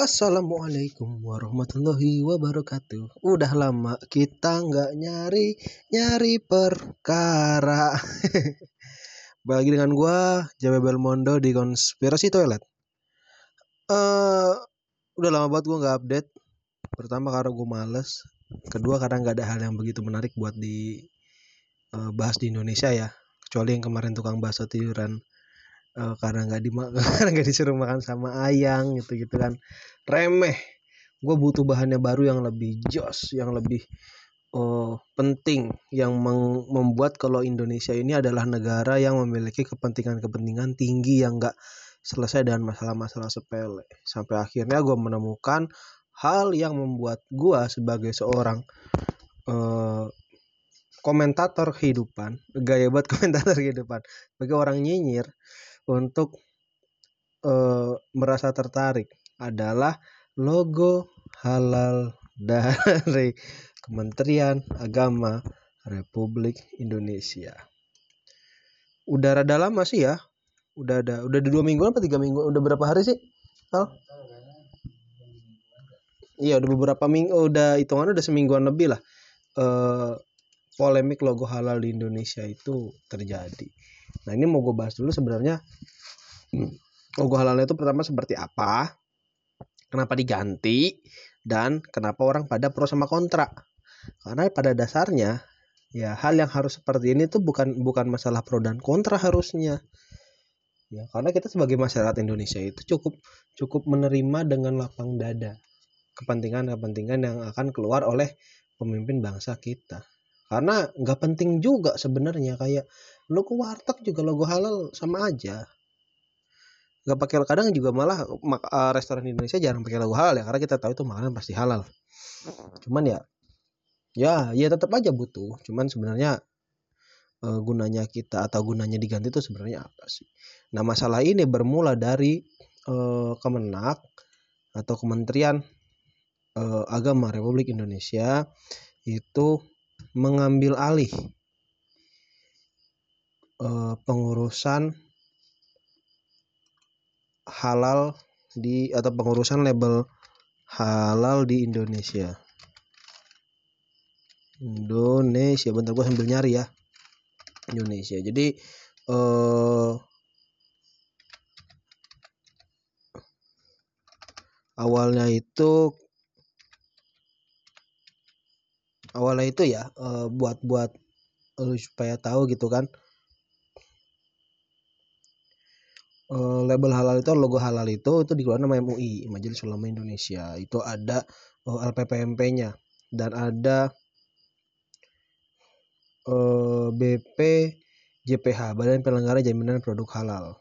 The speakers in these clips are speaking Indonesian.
Assalamualaikum warahmatullahi wabarakatuh. Udah lama kita nggak nyari nyari perkara. Bagi dengan gua Jawa Belmondo di konspirasi toilet. Eh uh, udah lama banget gua nggak update. Pertama karena gua males. Kedua karena nggak ada hal yang begitu menarik buat di uh, bahas di Indonesia ya. Kecuali yang kemarin tukang bakso tiduran uh, karena nggak di karena nggak disuruh makan sama ayang gitu gitu kan. Remeh. Gue butuh bahannya baru yang lebih jos yang lebih uh, penting yang membuat kalau Indonesia ini adalah negara yang memiliki kepentingan-kepentingan tinggi yang nggak selesai dengan masalah-masalah sepele. Sampai akhirnya gue menemukan hal yang membuat gue sebagai seorang uh, komentator kehidupan gaya buat komentator kehidupan. Bagi orang nyinyir untuk uh, merasa tertarik adalah logo halal dari Kementerian Agama Republik Indonesia. Udah rada lama sih ya. Udah ada udah dua minggu apa tiga minggu udah berapa hari sih? Al? Iya udah beberapa minggu udah hitungan udah semingguan lebih lah. Uh, polemik logo halal di Indonesia itu terjadi. Nah ini mau gue bahas dulu sebenarnya logo halalnya itu pertama seperti apa, kenapa diganti, dan kenapa orang pada pro sama kontra. Karena pada dasarnya ya hal yang harus seperti ini tuh bukan bukan masalah pro dan kontra harusnya. Ya, karena kita sebagai masyarakat Indonesia itu cukup cukup menerima dengan lapang dada kepentingan-kepentingan yang akan keluar oleh pemimpin bangsa kita karena nggak penting juga sebenarnya kayak logo warteg juga logo halal sama aja. Nggak pakai kadang juga malah uh, restoran Indonesia jarang pakai logo halal ya karena kita tahu itu makanan pasti halal. Cuman ya ya ya tetap aja butuh. Cuman sebenarnya uh, gunanya kita atau gunanya diganti itu sebenarnya apa sih? Nah masalah ini bermula dari uh, Kemenak atau Kementerian uh, Agama Republik Indonesia itu mengambil alih uh, pengurusan halal di atau pengurusan label halal di Indonesia. Indonesia, bentar gue sambil nyari ya. Indonesia. Jadi uh, awalnya itu awalnya itu ya uh, buat buat lu supaya tahu gitu kan uh, label halal itu logo halal itu itu dikeluarkan sama MUI Majelis Ulama Indonesia. Itu ada uh, LPPMP-nya dan ada uh, BP JPH Badan Penyelenggara Jaminan Produk Halal.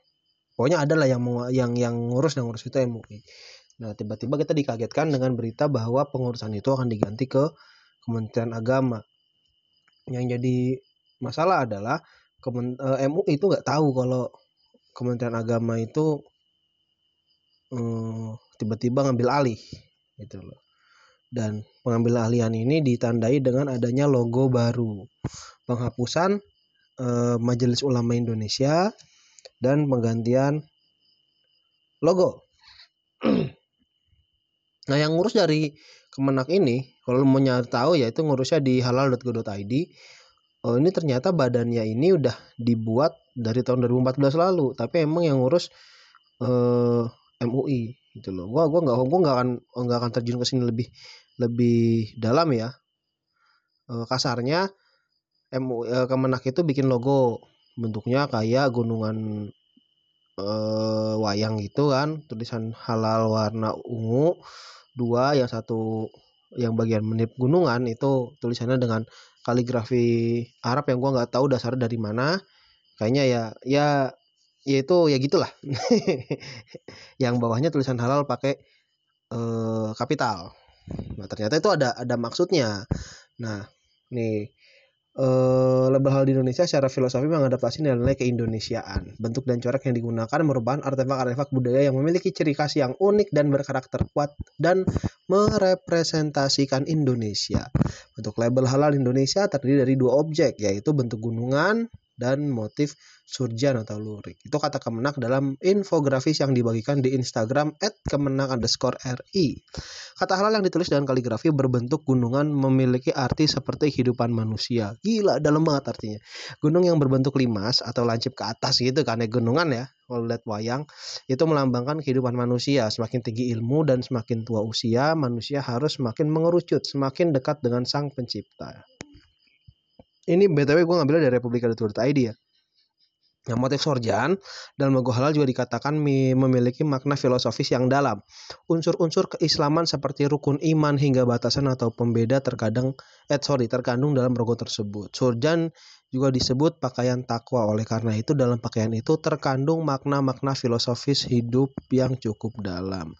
Pokoknya ada lah yang yang yang ngurus dan ngurus itu MUI nah tiba-tiba kita dikagetkan dengan berita bahwa pengurusan itu akan diganti ke Kementerian Agama. Yang jadi masalah adalah eh, MUI itu nggak tahu kalau Kementerian Agama itu tiba tiba-tiba ngambil alih gitu loh. Dan pengambil alihan ini ditandai dengan adanya logo baru, penghapusan uh, Majelis Ulama Indonesia dan penggantian logo. nah, yang ngurus dari Kemenak ini kalau mau nyari tahu ya itu ngurusnya di halal.go.id oh ini ternyata badannya ini udah dibuat dari tahun 2014 lalu tapi emang yang ngurus eh, MUI gitu loh. Gua gua nggak gua nggak akan nggak akan terjun ke sini lebih lebih dalam ya. Eh, kasarnya MUI eh, Kemenak itu bikin logo bentuknya kayak gunungan eh, wayang gitu kan. Tulisan halal warna ungu dua yang satu yang bagian menip gunungan itu tulisannya dengan kaligrafi Arab yang gua nggak tahu dasarnya dari mana. Kayaknya ya ya ya itu ya gitulah. Yang bawahnya tulisan halal pakai eh, kapital. Nah ternyata itu ada ada maksudnya. Nah nih uh, label hal di Indonesia secara filosofi mengadaptasi nilai-nilai keindonesiaan. Bentuk dan corak yang digunakan merupakan artefak-artefak budaya yang memiliki ciri khas yang unik dan berkarakter kuat dan merepresentasikan Indonesia. Bentuk label halal Indonesia terdiri dari dua objek, yaitu bentuk gunungan dan motif surjan atau lurik. Itu kata Kemenak dalam infografis yang dibagikan di Instagram @kemenak underscore RI. Kata halal yang ditulis dengan kaligrafi berbentuk gunungan memiliki arti seperti kehidupan manusia. Gila, dalam banget artinya. Gunung yang berbentuk limas atau lancip ke atas gitu kan ya gunungan ya kalau lihat wayang itu melambangkan kehidupan manusia semakin tinggi ilmu dan semakin tua usia manusia harus semakin mengerucut semakin dekat dengan sang pencipta ini btw gue ngambil dari republika.id ya Nah, motif sorjan dalam logo halal juga dikatakan memiliki makna filosofis yang dalam. Unsur-unsur keislaman seperti rukun iman hingga batasan atau pembeda terkadang eh sorry terkandung dalam logo tersebut. Sorjan juga disebut pakaian takwa. Oleh karena itu dalam pakaian itu terkandung makna-makna filosofis hidup yang cukup dalam.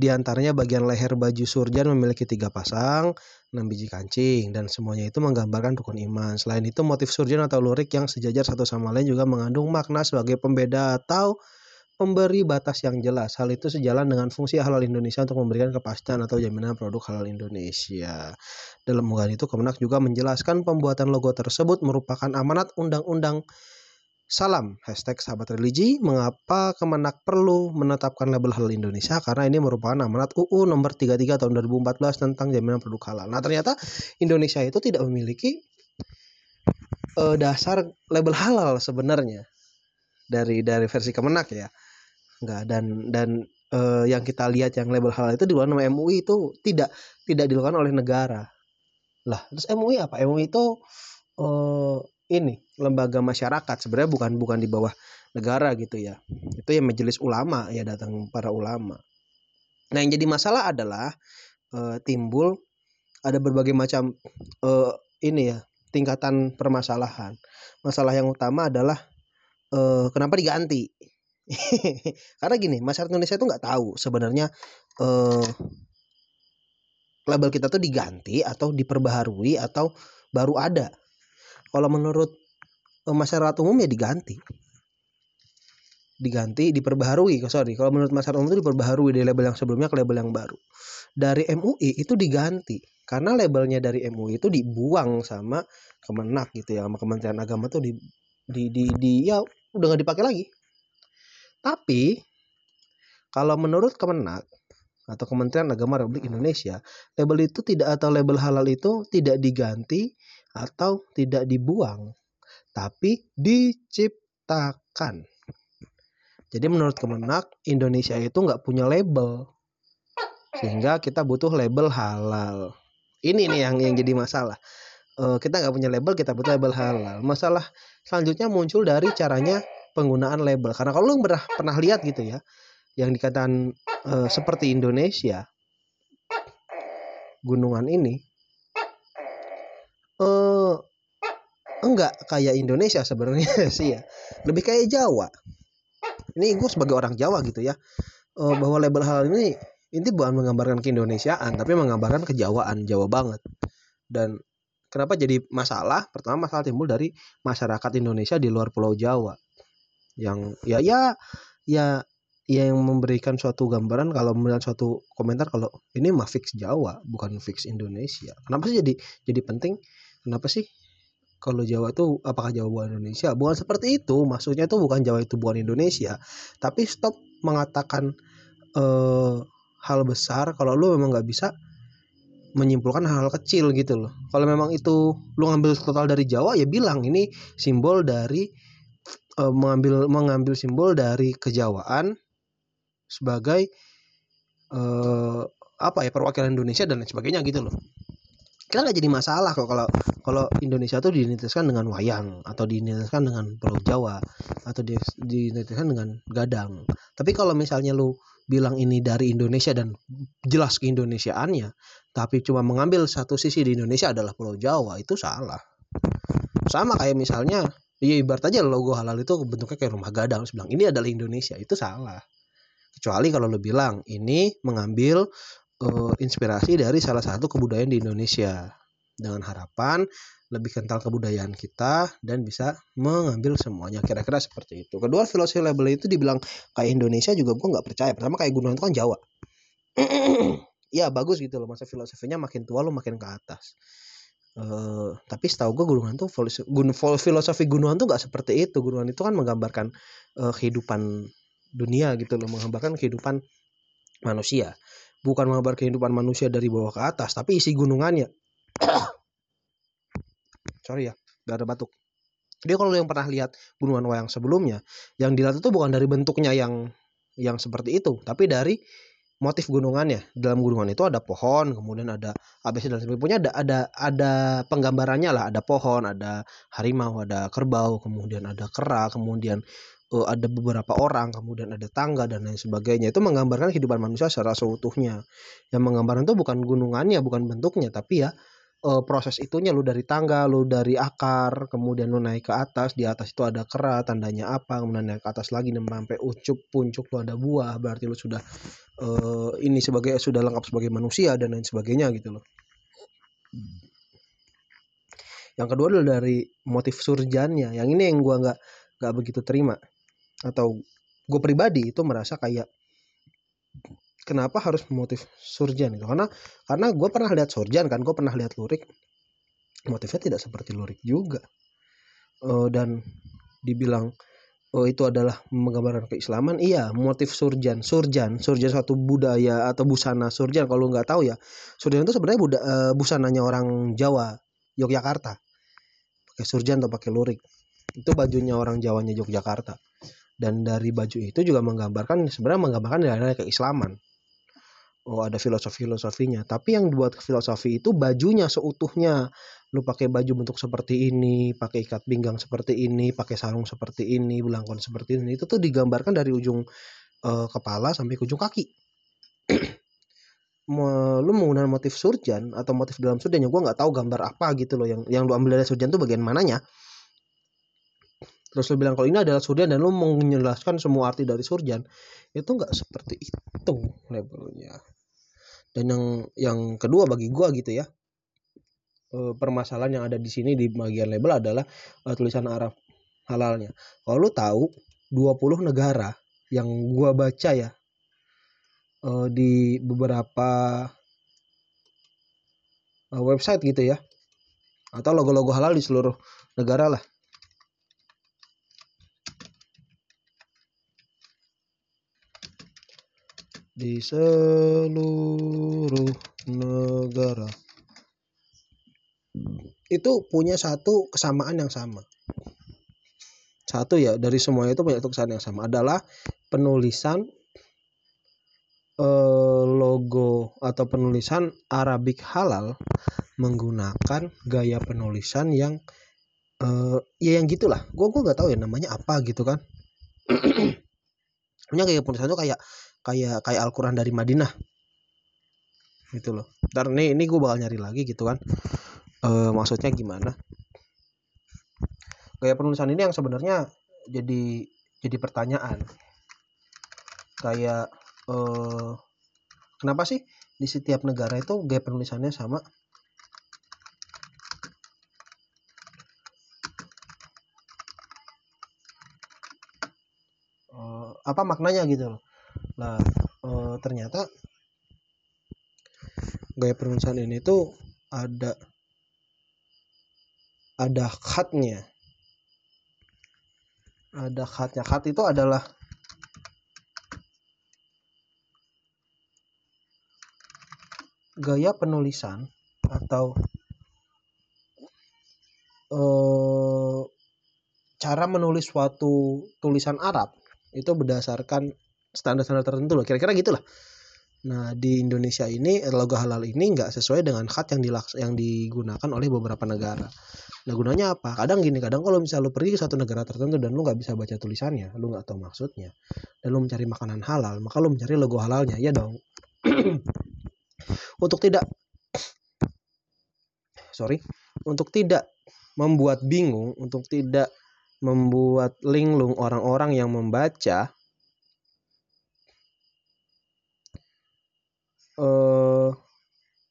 Di antaranya bagian leher baju surjan memiliki tiga pasang, enam biji kancing, dan semuanya itu menggambarkan rukun iman. Selain itu motif surjan atau lurik yang sejajar satu sama lain juga mengandung makna sebagai pembeda atau memberi batas yang jelas. Hal itu sejalan dengan fungsi halal Indonesia untuk memberikan kepastian atau jaminan produk halal Indonesia. Dalam unggahan itu Kemenak juga menjelaskan pembuatan logo tersebut merupakan amanat undang-undang Salam hashtag sahabat religi mengapa Kemenak perlu menetapkan label halal Indonesia karena ini merupakan amanat UU nomor 33 tahun 2014 tentang jaminan produk halal. Nah ternyata Indonesia itu tidak memiliki uh, dasar label halal sebenarnya dari dari versi Kemenak ya enggak dan dan uh, yang kita lihat yang label halal itu di luar nama MUI itu tidak tidak dilakukan oleh negara. Lah terus MUI apa? MUI itu uh, ini lembaga masyarakat. Sebenarnya bukan bukan di bawah negara gitu ya. Itu yang majelis ulama ya datang para ulama. Nah yang jadi masalah adalah uh, timbul ada berbagai macam uh, ini ya tingkatan permasalahan. Masalah yang utama adalah uh, kenapa diganti Karena gini, masyarakat Indonesia itu nggak tahu sebenarnya eh, label kita tuh diganti atau diperbaharui atau baru ada. Kalau menurut eh, masyarakat umum ya diganti. Diganti, diperbaharui. Sorry, kalau menurut masyarakat umum itu diperbaharui dari label yang sebelumnya ke label yang baru. Dari MUI itu diganti karena labelnya dari MUI itu dibuang sama Kemenak gitu ya, sama Kementerian Agama tuh di di di, di ya udah nggak dipakai lagi tapi kalau menurut Kemenak atau Kementerian Agama Republik Indonesia, label itu tidak atau label halal itu tidak diganti atau tidak dibuang, tapi diciptakan. Jadi menurut Kemenak, Indonesia itu nggak punya label, sehingga kita butuh label halal. Ini nih yang yang jadi masalah. Uh, kita nggak punya label, kita butuh label halal. Masalah selanjutnya muncul dari caranya penggunaan label. Karena kalau lu pernah pernah lihat gitu ya yang dikatakan uh, seperti Indonesia gunungan ini uh, enggak kayak Indonesia sebenarnya sih ya. Lebih kayak Jawa. Ini gue sebagai orang Jawa gitu ya uh, bahwa label hal ini ini bukan menggambarkan keindonesiaan tapi menggambarkan kejawaan Jawa banget. Dan kenapa jadi masalah? Pertama masalah timbul dari masyarakat Indonesia di luar Pulau Jawa yang ya ya ya yang memberikan suatu gambaran kalau melihat suatu komentar kalau ini mah fix Jawa bukan fix Indonesia. Kenapa sih jadi jadi penting? Kenapa sih kalau Jawa itu apakah Jawa bukan Indonesia? Bukan seperti itu maksudnya itu bukan Jawa itu bukan Indonesia. Tapi stop mengatakan eh, hal besar kalau lu memang nggak bisa menyimpulkan hal-hal kecil gitu loh. Kalau memang itu lu ngambil total dari Jawa ya bilang ini simbol dari uh, mengambil mengambil simbol dari kejawaan sebagai uh, apa ya perwakilan Indonesia dan lain sebagainya gitu loh. Kita nggak jadi masalah kok kalau kalau Indonesia tuh diidentitaskan dengan wayang atau diidentitaskan dengan Pulau Jawa atau di, dengan gadang. Tapi kalau misalnya lu bilang ini dari Indonesia dan jelas keindonesiaannya tapi cuma mengambil satu sisi di Indonesia adalah Pulau Jawa itu salah. Sama kayak misalnya Iya ibarat aja logo halal itu bentuknya kayak rumah gadang. Terus bilang ini adalah Indonesia. Itu salah. Kecuali kalau lo bilang ini mengambil uh, inspirasi dari salah satu kebudayaan di Indonesia. Dengan harapan lebih kental kebudayaan kita dan bisa mengambil semuanya. Kira-kira seperti itu. Kedua filosofi label itu dibilang kayak Indonesia juga gue nggak percaya. Pertama kayak gunung itu kan Jawa. ya bagus gitu loh. Masa filosofinya makin tua lo makin ke atas Uh, tapi setahu gue gunungan tuh filosofi gunungan tuh gak seperti itu. Gunungan itu kan menggambarkan uh, kehidupan dunia gitu loh menggambarkan kehidupan manusia. Bukan menggambar kehidupan manusia dari bawah ke atas tapi isi gunungannya. Sorry ya gak ada batuk. Dia kalau yang pernah lihat gunungan wayang sebelumnya yang dilihat itu bukan dari bentuknya yang yang seperti itu tapi dari motif gunungannya. Dalam gunungan itu ada pohon kemudian ada ABC dan sebagainya. Ada ada ada penggambarannya lah. Ada pohon ada harimau ada kerbau kemudian ada kera kemudian uh, ada beberapa orang kemudian ada tangga dan lain sebagainya. Itu menggambarkan kehidupan manusia secara seutuhnya. Yang menggambarkan itu bukan gunungannya bukan bentuknya tapi ya uh, proses itunya lu dari tangga, lu dari akar, kemudian lu naik ke atas, di atas itu ada kera, tandanya apa, kemudian naik ke atas lagi sampai ucup puncuk lu ada buah, berarti lu sudah uh, ini sebagai sudah lengkap sebagai manusia dan lain sebagainya gitu loh. Yang kedua adalah dari motif surjannya. Yang ini yang gua nggak nggak begitu terima atau gue pribadi itu merasa kayak kenapa harus motif surjan itu karena karena gue pernah lihat surjan kan gue pernah lihat lurik. Motifnya tidak seperti lurik juga. Uh, dan dibilang oh itu adalah menggambarkan keislaman. Iya motif surjan surjan surjan suatu budaya atau busana surjan. Kalau nggak tahu ya surjan itu sebenarnya buda, uh, busananya orang Jawa Yogyakarta. Pakai surjan atau pakai lurik. Itu bajunya orang Jawanya Yogyakarta. Dan dari baju itu juga menggambarkan sebenarnya menggambarkan nilai keislaman oh ada filosofi-filosofinya. Tapi yang buat filosofi itu bajunya seutuhnya. Lu pakai baju bentuk seperti ini, pakai ikat pinggang seperti ini, pakai sarung seperti ini, belangkon seperti ini. Itu tuh digambarkan dari ujung uh, kepala sampai ke ujung kaki. lu menggunakan motif surjan atau motif dalam surjan yang gue nggak tahu gambar apa gitu loh yang yang lu ambil dari surjan tuh bagian mananya terus lu bilang kalau ini adalah surjan dan lu menjelaskan semua arti dari surjan itu nggak seperti itu levelnya. Dan yang yang kedua bagi gua gitu ya eh, permasalahan yang ada di sini di bagian label adalah uh, tulisan Arab halalnya. Kalau lu tahu 20 negara yang gua baca ya uh, di beberapa website gitu ya atau logo-logo halal di seluruh negara lah di seluruh negara. Itu punya satu kesamaan yang sama. Satu ya dari semuanya itu punya satu kesamaan yang sama. Adalah penulisan eh, logo atau penulisan Arabik halal menggunakan gaya penulisan yang eh, ya yang gitulah. Gue gue nggak tahu ya namanya apa gitu kan. Punya gaya penulisan itu kayak kayak kayak Al-Quran dari Madinah. Gitu loh. Ntar nih ini gue bakal nyari lagi gitu kan. E, maksudnya gimana? Gaya penulisan ini yang sebenarnya jadi jadi pertanyaan. Kayak e, kenapa sih di setiap negara itu gaya penulisannya sama? E, apa maknanya gitu loh Nah, e, ternyata gaya penulisan ini tuh ada ada khatnya. Ada khatnya. Khat itu adalah gaya penulisan atau e, cara menulis suatu tulisan Arab itu berdasarkan standar-standar tertentu loh. Kira-kira gitulah. Nah di Indonesia ini logo halal ini nggak sesuai dengan khat yang dilaks yang digunakan oleh beberapa negara. Nah gunanya apa? Kadang gini kadang kalau misalnya lu pergi ke satu negara tertentu dan lu nggak bisa baca tulisannya lu nggak tahu maksudnya dan lu mencari makanan halal maka lu mencari logo halalnya ya dong. Untuk tidak sorry untuk tidak membuat bingung untuk tidak membuat linglung orang-orang yang membaca eh,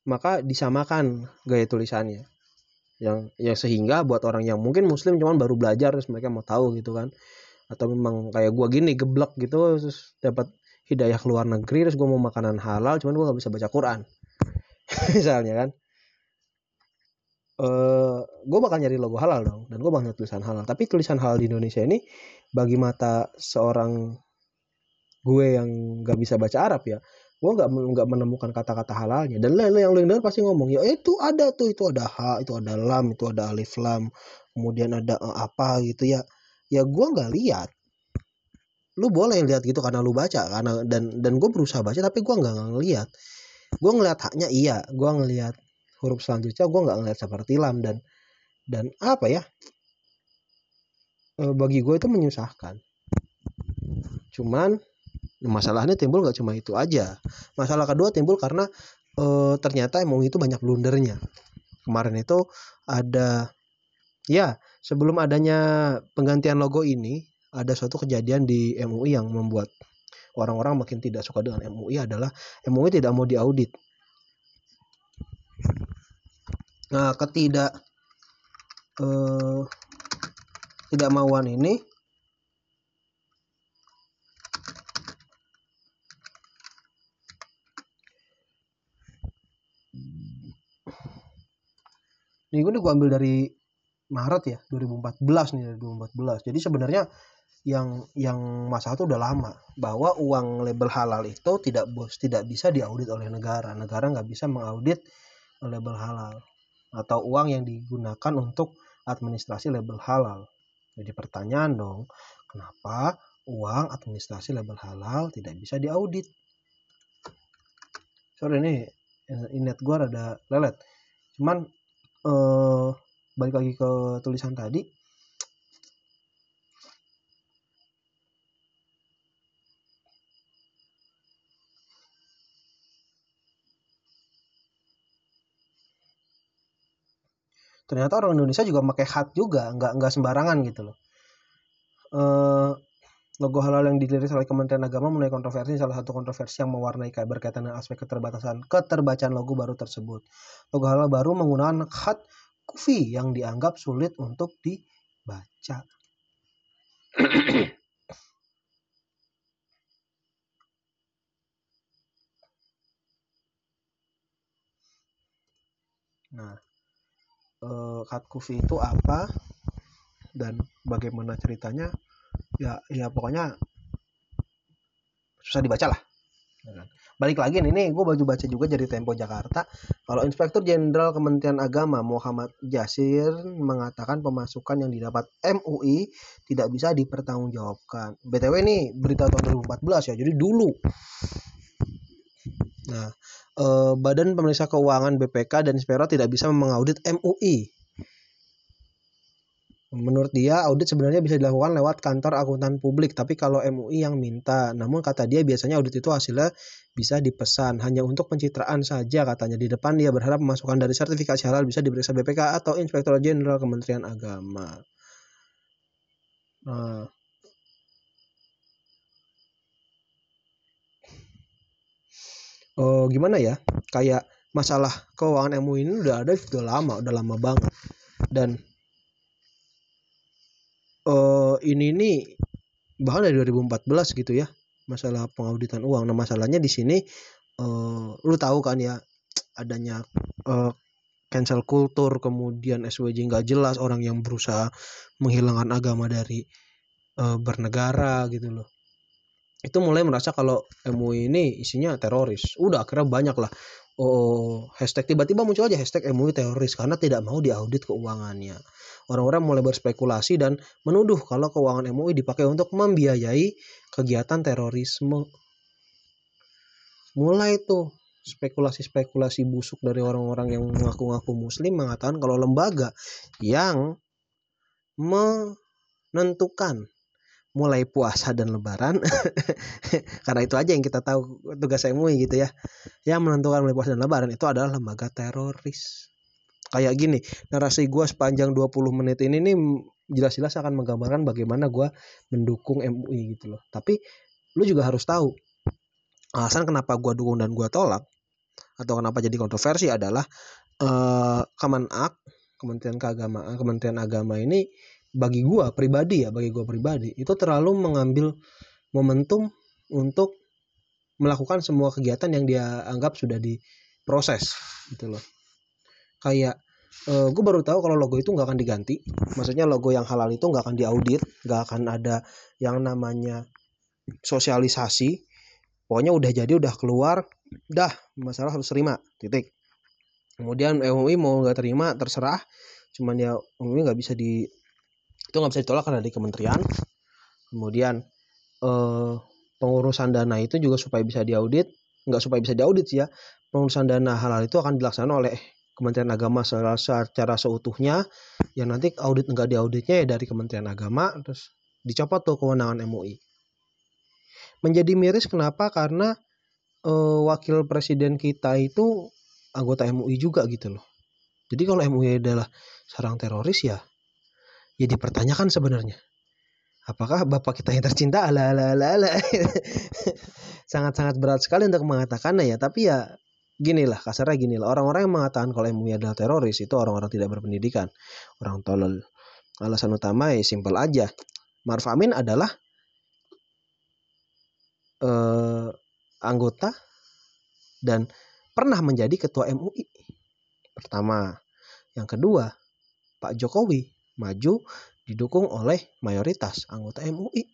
maka disamakan gaya tulisannya. Yang ya sehingga buat orang yang mungkin muslim cuman baru belajar terus mereka mau tahu gitu kan. Atau memang kayak gua gini geblek gitu terus dapat hidayah ke luar negeri terus gua mau makanan halal cuman gua nggak bisa baca Quran. Misalnya kan. Uh, gue bakal nyari logo halal dong dan gue bakal nyari tulisan halal. Tapi tulisan halal di Indonesia ini bagi mata seorang gue yang gak bisa baca Arab ya gue nggak nggak menemukan kata-kata halalnya. Dan lo yang yang dengar pasti ngomong ya itu ada tuh itu ada ha itu ada lam itu ada alif lam kemudian ada uh, apa gitu ya. Ya gue nggak lihat. Lu boleh lihat gitu karena lu baca karena dan dan gue berusaha baca tapi gue nggak ngeliat gue ngeliat haknya iya gue ngeliat huruf selanjutnya gue nggak ngeliat seperti lam dan dan apa ya e, bagi gue itu menyusahkan. Cuman masalahnya timbul nggak cuma itu aja. Masalah kedua timbul karena e, ternyata emang itu banyak blundernya. Kemarin itu ada ya sebelum adanya penggantian logo ini ada suatu kejadian di MUI yang membuat orang-orang makin tidak suka dengan MUI adalah MUI tidak mau diaudit. Nah ketidak eh, tidak mauan ini Ini gue gue ambil dari Maret ya 2014 nih 2014. Jadi sebenarnya yang yang masalah itu udah lama bahwa uang label halal itu tidak bos tidak bisa diaudit oleh negara. Negara nggak bisa mengaudit label halal atau uang yang digunakan untuk administrasi label halal. Jadi pertanyaan dong, kenapa uang administrasi label halal tidak bisa diaudit? Sorry ini internet gue rada lelet. Cuman eh, balik lagi ke tulisan tadi. Ternyata orang Indonesia juga pakai hat juga nggak nggak sembarangan gitu loh. Eh, logo halal yang diliris oleh Kementerian Agama menuai kontroversi salah satu kontroversi yang mewarnai berkaitan dengan aspek keterbatasan keterbacaan logo baru tersebut logo halal baru menggunakan hat kufi yang dianggap sulit untuk dibaca. nah, eh, kat kufi itu apa dan bagaimana ceritanya? Ya, ya pokoknya susah dibaca lah. Ya kan? balik lagi nih, nih gue baju baca juga jadi Tempo Jakarta kalau Inspektur Jenderal Kementerian Agama Muhammad Jasir mengatakan pemasukan yang didapat MUI tidak bisa dipertanggungjawabkan BTW ini berita tahun 2014 ya jadi dulu nah eh, Badan Pemeriksa Keuangan BPK dan Inspektor tidak bisa mengaudit MUI Menurut dia, audit sebenarnya bisa dilakukan lewat kantor akuntan publik, tapi kalau MUI yang minta. Namun kata dia biasanya audit itu hasilnya bisa dipesan hanya untuk pencitraan saja katanya. Di depan dia berharap pemasukan dari sertifikasi halal bisa diperiksa BPK atau Inspektor Jenderal Kementerian Agama. Nah, oh gimana ya kayak masalah keuangan MUI ini udah ada sudah lama udah lama banget dan uh, ini nih bahkan dari 2014 gitu ya masalah pengauditan uang. Nah masalahnya di sini uh, lu tahu kan ya adanya uh, cancel kultur kemudian SWJ nggak jelas orang yang berusaha menghilangkan agama dari uh, bernegara gitu loh. Itu mulai merasa kalau MUI ini isinya teroris. Udah akhirnya banyak lah oh hashtag tiba-tiba muncul aja hashtag MUI teroris karena tidak mau diaudit keuangannya orang-orang mulai berspekulasi dan menuduh kalau keuangan MUI dipakai untuk membiayai kegiatan terorisme. Mulai tuh spekulasi-spekulasi busuk dari orang-orang yang mengaku-ngaku muslim mengatakan kalau lembaga yang menentukan mulai puasa dan lebaran karena itu aja yang kita tahu tugas MUI gitu ya. Yang menentukan mulai puasa dan lebaran itu adalah lembaga teroris. Kayak gini narasi gue sepanjang 20 menit ini nih jelas-jelas akan menggambarkan bagaimana gue mendukung MUI gitu loh. Tapi lu juga harus tahu alasan kenapa gue dukung dan gue tolak atau kenapa jadi kontroversi adalah uh, Kemenak Kementerian Keagamaan Kementerian Agama ini bagi gue pribadi ya bagi gue pribadi itu terlalu mengambil momentum untuk melakukan semua kegiatan yang dia anggap sudah diproses gitu loh. Kayak uh, gue baru tahu kalau logo itu nggak akan diganti. Maksudnya logo yang halal itu nggak akan diaudit nggak akan ada yang namanya sosialisasi. Pokoknya udah jadi udah keluar dah masalah harus terima titik. Kemudian MUI mau nggak terima terserah. Cuman ya MUI nggak bisa di itu nggak bisa ditolak karena di kementerian. Kemudian eh, pengurusan dana itu juga supaya bisa diaudit. Nggak supaya bisa diaudit sih ya. Pengurusan dana halal itu akan dilaksanakan oleh Kementerian Agama secara, secara seutuhnya. Yang nanti audit enggak diauditnya ya dari Kementerian Agama terus dicopot tuh kewenangan MUI menjadi miris kenapa? Karena eh, wakil presiden kita itu anggota MUI juga gitu loh. Jadi kalau MUI adalah sarang teroris ya ya dipertanyakan sebenarnya. Apakah bapak kita yang tercinta? Ala ala ala ala sangat-sangat berat sekali untuk mengatakannya ya. Tapi ya gini lah kasarnya gini lah. Orang-orang yang mengatakan kalau MUI adalah teroris itu orang-orang tidak berpendidikan. Orang tolol. Alasan utama ya simpel aja. Maruf Amin adalah eh, anggota dan pernah menjadi ketua MUI pertama. Yang kedua Pak Jokowi maju didukung oleh mayoritas anggota MUI.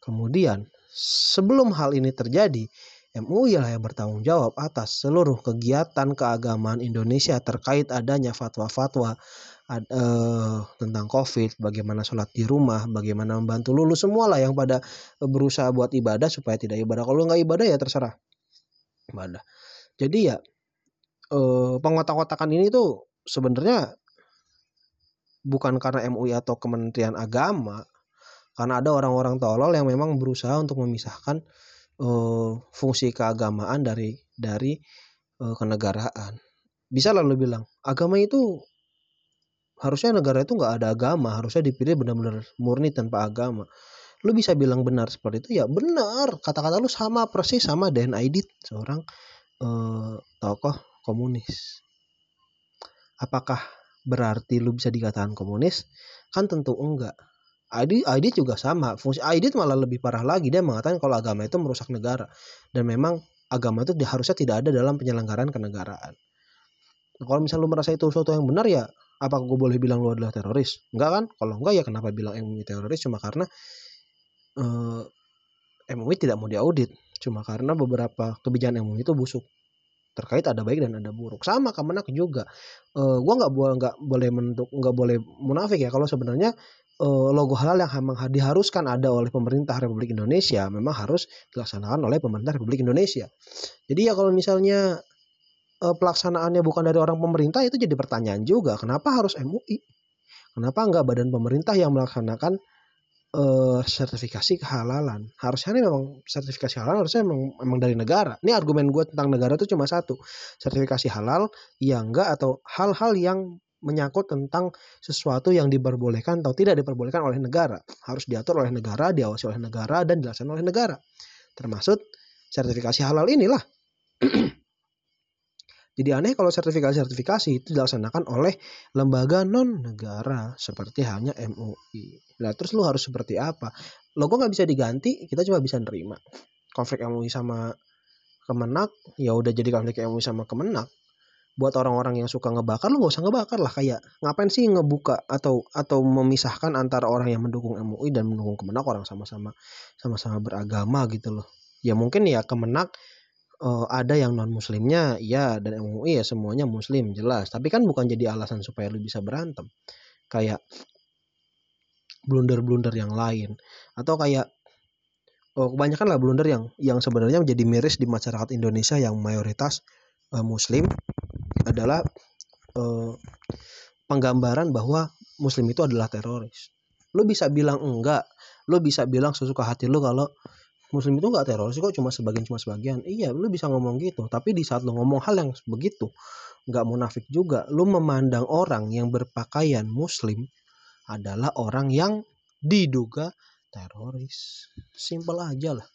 Kemudian, sebelum hal ini terjadi, MUI lah yang bertanggung jawab atas seluruh kegiatan keagamaan Indonesia terkait adanya fatwa-fatwa uh, tentang COVID, bagaimana sholat di rumah, bagaimana membantu lulus semua lah yang pada berusaha buat ibadah supaya tidak ibadah. Kalau nggak ibadah ya terserah ibadah. Jadi ya uh, pengotak-kotakan ini tuh sebenarnya bukan karena MUI atau Kementerian Agama karena ada orang-orang tolol yang memang berusaha untuk memisahkan uh, fungsi keagamaan dari dari uh, kenegaraan. Bisa lalu bilang agama itu harusnya negara itu nggak ada agama harusnya dipilih benar-benar murni tanpa agama. Lu bisa bilang benar seperti itu ya benar. Kata-kata lu sama persis sama Dan Aidit seorang uh, tokoh komunis. Apakah berarti lu bisa dikatakan komunis? Kan tentu enggak. ID, ID juga sama. Fungsi ID malah lebih parah lagi. Dia mengatakan kalau agama itu merusak negara. Dan memang agama itu harusnya tidak ada dalam penyelenggaraan kenegaraan. Nah, kalau misalnya lu merasa itu sesuatu yang benar ya, apa gue boleh bilang lu adalah teroris? Enggak kan? Kalau enggak ya kenapa bilang MUI teroris? Cuma karena uh, eh, MUI tidak mau diaudit. Cuma karena beberapa kebijakan MUI itu busuk terkait ada baik dan ada buruk. Sama Kemenak juga. Uh, gua nggak boleh nggak boleh menentuk nggak boleh munafik ya kalau sebenarnya uh, logo halal yang memang diharuskan ada oleh pemerintah Republik Indonesia memang harus dilaksanakan oleh pemerintah Republik Indonesia. Jadi ya kalau misalnya uh, pelaksanaannya bukan dari orang pemerintah itu jadi pertanyaan juga. Kenapa harus MUI kenapa nggak badan pemerintah yang melaksanakan uh, sertifikasi kehalalan. Harusnya ini memang sertifikasi halal harusnya memang, memang dari negara. Ini argumen gue tentang negara itu cuma satu. Sertifikasi halal ya enggak atau hal-hal yang menyangkut tentang sesuatu yang diperbolehkan atau tidak diperbolehkan oleh negara. Harus diatur oleh negara, diawasi oleh negara, dan dilaksanakan oleh negara. Termasuk sertifikasi halal inilah. Jadi aneh kalau sertifikasi-sertifikasi itu dilaksanakan oleh lembaga non negara seperti halnya MUI. Nah terus lu harus seperti apa? Logo nggak bisa diganti, kita cuma bisa nerima. Konflik MUI sama Kemenak, ya udah jadi konflik MUI sama Kemenak. Buat orang-orang yang suka ngebakar, lu nggak usah ngebakar lah kayak ngapain sih ngebuka atau atau memisahkan antara orang yang mendukung MUI dan mendukung Kemenak orang sama-sama sama-sama beragama gitu loh. Ya mungkin ya Kemenak uh, ada yang non muslimnya ya dan MUI ya semuanya muslim jelas. Tapi kan bukan jadi alasan supaya lu bisa berantem. Kayak blunder-blunder yang lain. Atau kayak oh, kebanyakan lah blunder yang yang sebenarnya menjadi miris di masyarakat Indonesia yang mayoritas uh, muslim adalah uh, penggambaran bahwa muslim itu adalah teroris. Lu bisa bilang enggak lu bisa bilang sesuka hati lu kalau muslim itu nggak teroris kok cuma sebagian cuma sebagian. Iya lu bisa ngomong gitu tapi di saat lu ngomong hal yang begitu nggak munafik juga. Lu memandang orang yang berpakaian muslim adalah orang yang diduga teroris. Simpel aja lah.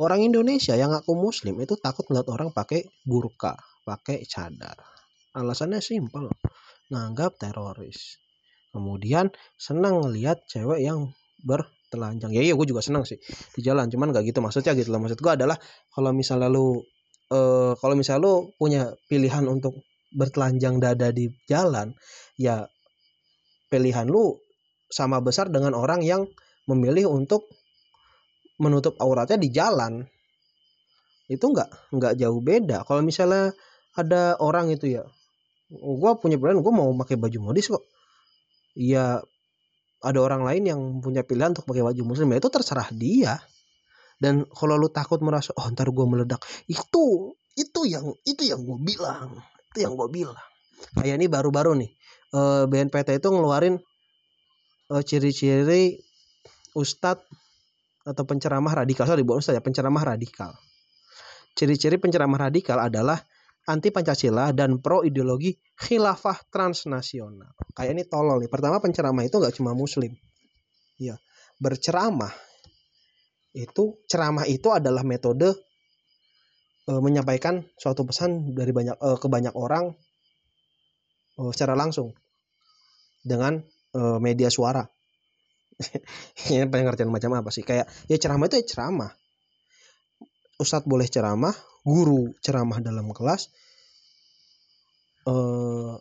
Orang Indonesia yang ngaku muslim itu takut ngeliat orang pakai burka pakai cadar. Alasannya simpel nganggap teroris. Kemudian senang ngeliat cewek yang ber telanjang. Ya iya gue juga senang sih di jalan cuman gak gitu maksudnya gitu loh. Maksud gue adalah kalau misalnya lu uh, kalau misalnya lu punya pilihan untuk bertelanjang dada di jalan ya pilihan lu sama besar dengan orang yang memilih untuk menutup auratnya di jalan. Itu nggak nggak jauh beda. Kalau misalnya ada orang itu ya gue punya pilihan gue mau pakai baju modis kok. Ya ada orang lain yang punya pilihan untuk pakai baju muslim ya itu terserah dia. Dan kalau lu takut merasa oh ntar gue meledak. Itu itu yang itu yang gue bilang itu yang gue bilang. Kayak ini baru-baru nih eh, BNPT itu ngeluarin eh, ciri-ciri ustadz atau penceramah radikal. Sorry bukan ustadz ya penceramah radikal. Ciri-ciri penceramah radikal adalah anti Pancasila dan pro ideologi khilafah transnasional. Kayak ini tolol nih. Pertama penceramah itu nggak cuma muslim. Ya, berceramah itu ceramah itu adalah metode e, menyampaikan suatu pesan dari banyak e, ke banyak orang e, secara langsung dengan e, media suara. ini pengertian macam apa sih? Kayak ya ceramah itu ya ceramah. Ustadz boleh ceramah, guru ceramah dalam kelas, eh,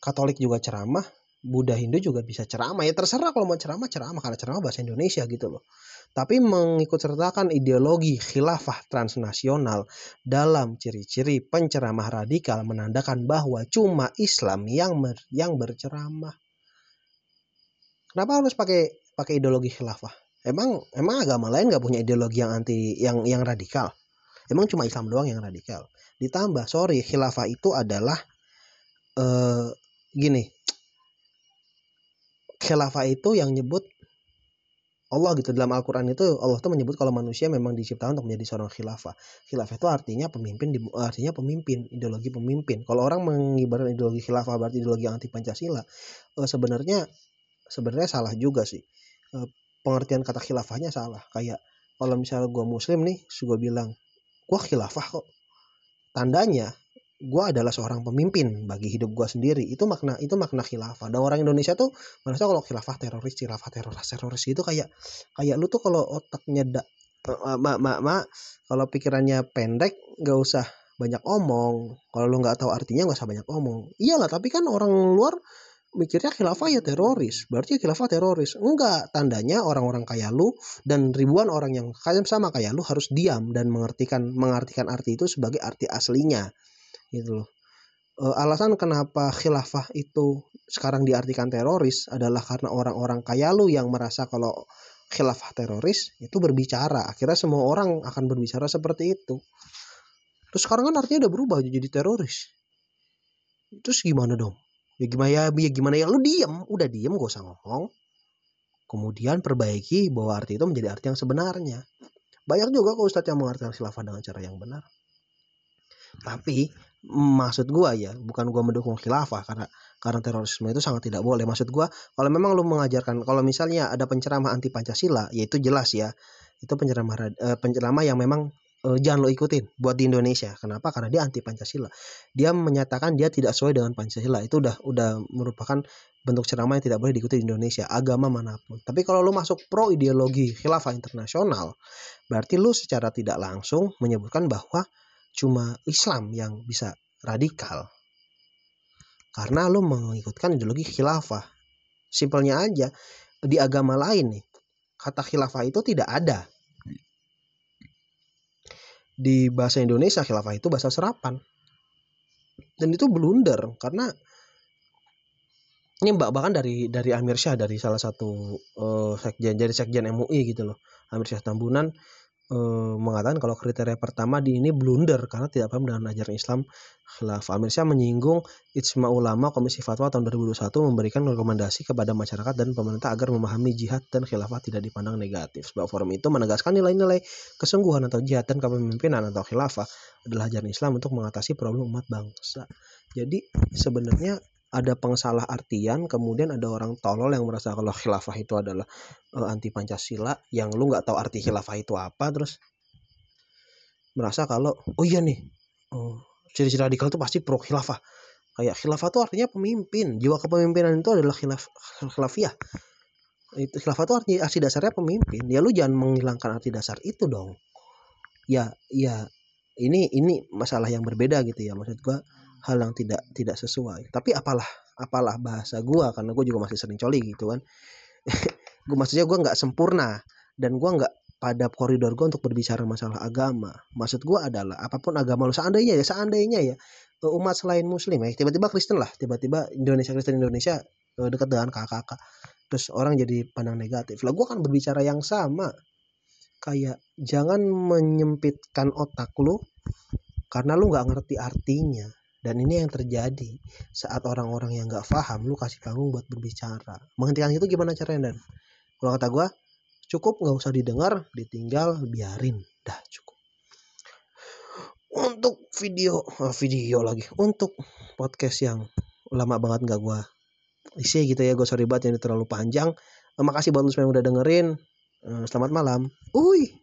Katolik juga ceramah, Buddha Hindu juga bisa ceramah ya terserah kalau mau ceramah ceramah karena ceramah bahasa Indonesia gitu loh. Tapi mengikut sertakan ideologi khilafah transnasional dalam ciri-ciri penceramah radikal menandakan bahwa cuma Islam yang yang berceramah. Kenapa harus pakai pakai ideologi khilafah? Emang emang agama lain nggak punya ideologi yang anti yang yang radikal? Emang cuma Islam doang yang radikal. Ditambah, sorry, khilafah itu adalah uh, gini. Khilafah itu yang nyebut Allah gitu dalam Al-Quran itu Allah tuh menyebut kalau manusia memang diciptakan untuk menjadi seorang khilafah. Khilafah itu artinya pemimpin, artinya pemimpin, ideologi pemimpin. Kalau orang mengibarkan ideologi khilafah berarti ideologi anti Pancasila, uh, sebenarnya sebenarnya salah juga sih. Pengertian kata khilafahnya salah. Kayak kalau misalnya gue muslim nih, gue bilang gue khilafah kok. Tandanya gue adalah seorang pemimpin bagi hidup gue sendiri. Itu makna itu makna khilafah. Dan orang Indonesia tuh merasa kalau khilafah teroris khilafah teroris teroris itu kayak kayak lu tuh kalau otaknya da, mak mak mak kalau pikirannya pendek nggak usah banyak omong. Kalau lu nggak tahu artinya nggak usah banyak omong. Iyalah tapi kan orang luar mikirnya khilafah ya teroris. Berarti khilafah teroris. Enggak. Tandanya orang-orang kayak lu dan ribuan orang yang kayak sama kayak lu harus diam dan mengartikan mengartikan arti itu sebagai arti aslinya. Gitu loh. E, alasan kenapa khilafah itu sekarang diartikan teroris adalah karena orang-orang kayak lu yang merasa kalau khilafah teroris itu berbicara. Akhirnya semua orang akan berbicara seperti itu. Terus sekarang kan artinya udah berubah jadi teroris. Terus gimana dong ya gimana ya, ya gimana ya lu diem. Udah diem gak usah ngomong. Kemudian perbaiki bahwa arti itu menjadi arti yang sebenarnya. Banyak juga kok ustadz yang mengartikan khilafah dengan cara yang benar. Tapi maksud gua ya bukan gua mendukung khilafah karena karena terorisme itu sangat tidak boleh. Maksud gua kalau memang lu mengajarkan kalau misalnya ada penceramah anti pancasila ya itu jelas ya. Itu penceramah eh, penceramah yang memang uh, jangan lo ikutin buat di Indonesia. Kenapa? Karena dia anti Pancasila. Dia menyatakan dia tidak sesuai dengan Pancasila. Itu udah udah merupakan bentuk ceramah yang tidak boleh diikuti di Indonesia, agama mana pun. Tapi kalau lo masuk pro ideologi khilafah internasional, berarti lo secara tidak langsung menyebutkan bahwa cuma Islam yang bisa radikal. Karena lo mengikutkan ideologi khilafah. Simpelnya aja, di agama lain nih, kata khilafah itu tidak ada di bahasa Indonesia khilafah itu bahasa serapan. Dan itu blunder karena ini mbak bahkan dari dari Amir Syah dari salah satu uh, sekjen jadi sekjen MUI gitu loh Amir Syah Tambunan uh, mengatakan kalau kriteria pertama di ini blunder karena tidak paham dengan ajaran Islam khilafah. Amir Syah menyinggung Ijma Ulama Komisi Fatwa tahun 2021 memberikan rekomendasi kepada masyarakat dan pemerintah agar memahami jihad dan khilafah tidak dipandang negatif. Sebab forum itu menegaskan nilai-nilai kesungguhan atau jihad dan kepemimpinan atau khilafah adalah ajaran Islam untuk mengatasi problem umat bangsa. Jadi sebenarnya ada pengsalah artian kemudian ada orang tolol yang merasa kalau khilafah itu adalah uh, anti pancasila yang lu nggak tahu arti khilafah itu apa terus merasa kalau oh iya nih oh, ciri-ciri radikal itu pasti pro khilafah. Kayak khilafah itu artinya pemimpin jiwa kepemimpinan itu adalah khilaf khilafiah. Itu khilafah itu arti arti dasarnya pemimpin. Ya lu jangan menghilangkan arti dasar itu dong. Ya ya ini ini masalah yang berbeda gitu ya maksud gua hal yang tidak tidak sesuai. Tapi apalah apalah bahasa gue karena gue juga masih sering coli gitu kan. Gue maksudnya gue nggak sempurna dan gue nggak pada koridor gue untuk berbicara masalah agama. Maksud gue adalah apa pun agama lo seandainya ya seandainya ya umat selain muslim ya tiba-tiba Kristen lah tiba-tiba Indonesia Kristen Indonesia eh, dekat dengan kakak-kakak terus orang jadi pandang negatif. Lah gue akan berbicara yang sama. Kayak jangan menyempitkan otak lu karena lu nggak ngerti artinya dan ini yang terjadi. Saat orang-orang yang nggak paham lu kasih panggung buat berbicara. Menghentikan itu gimana caranya dan? Kalau kata gue cukup nggak usah didengar ditinggal biarin. Dah cukup. Untuk video oh, video lagi. Untuk podcast yang lama banget nggak gue isi gitu ya gue sorry banget ini terlalu panjang. Makasih buat lu semua yang udah dengerin. Eh, selamat malam. Uy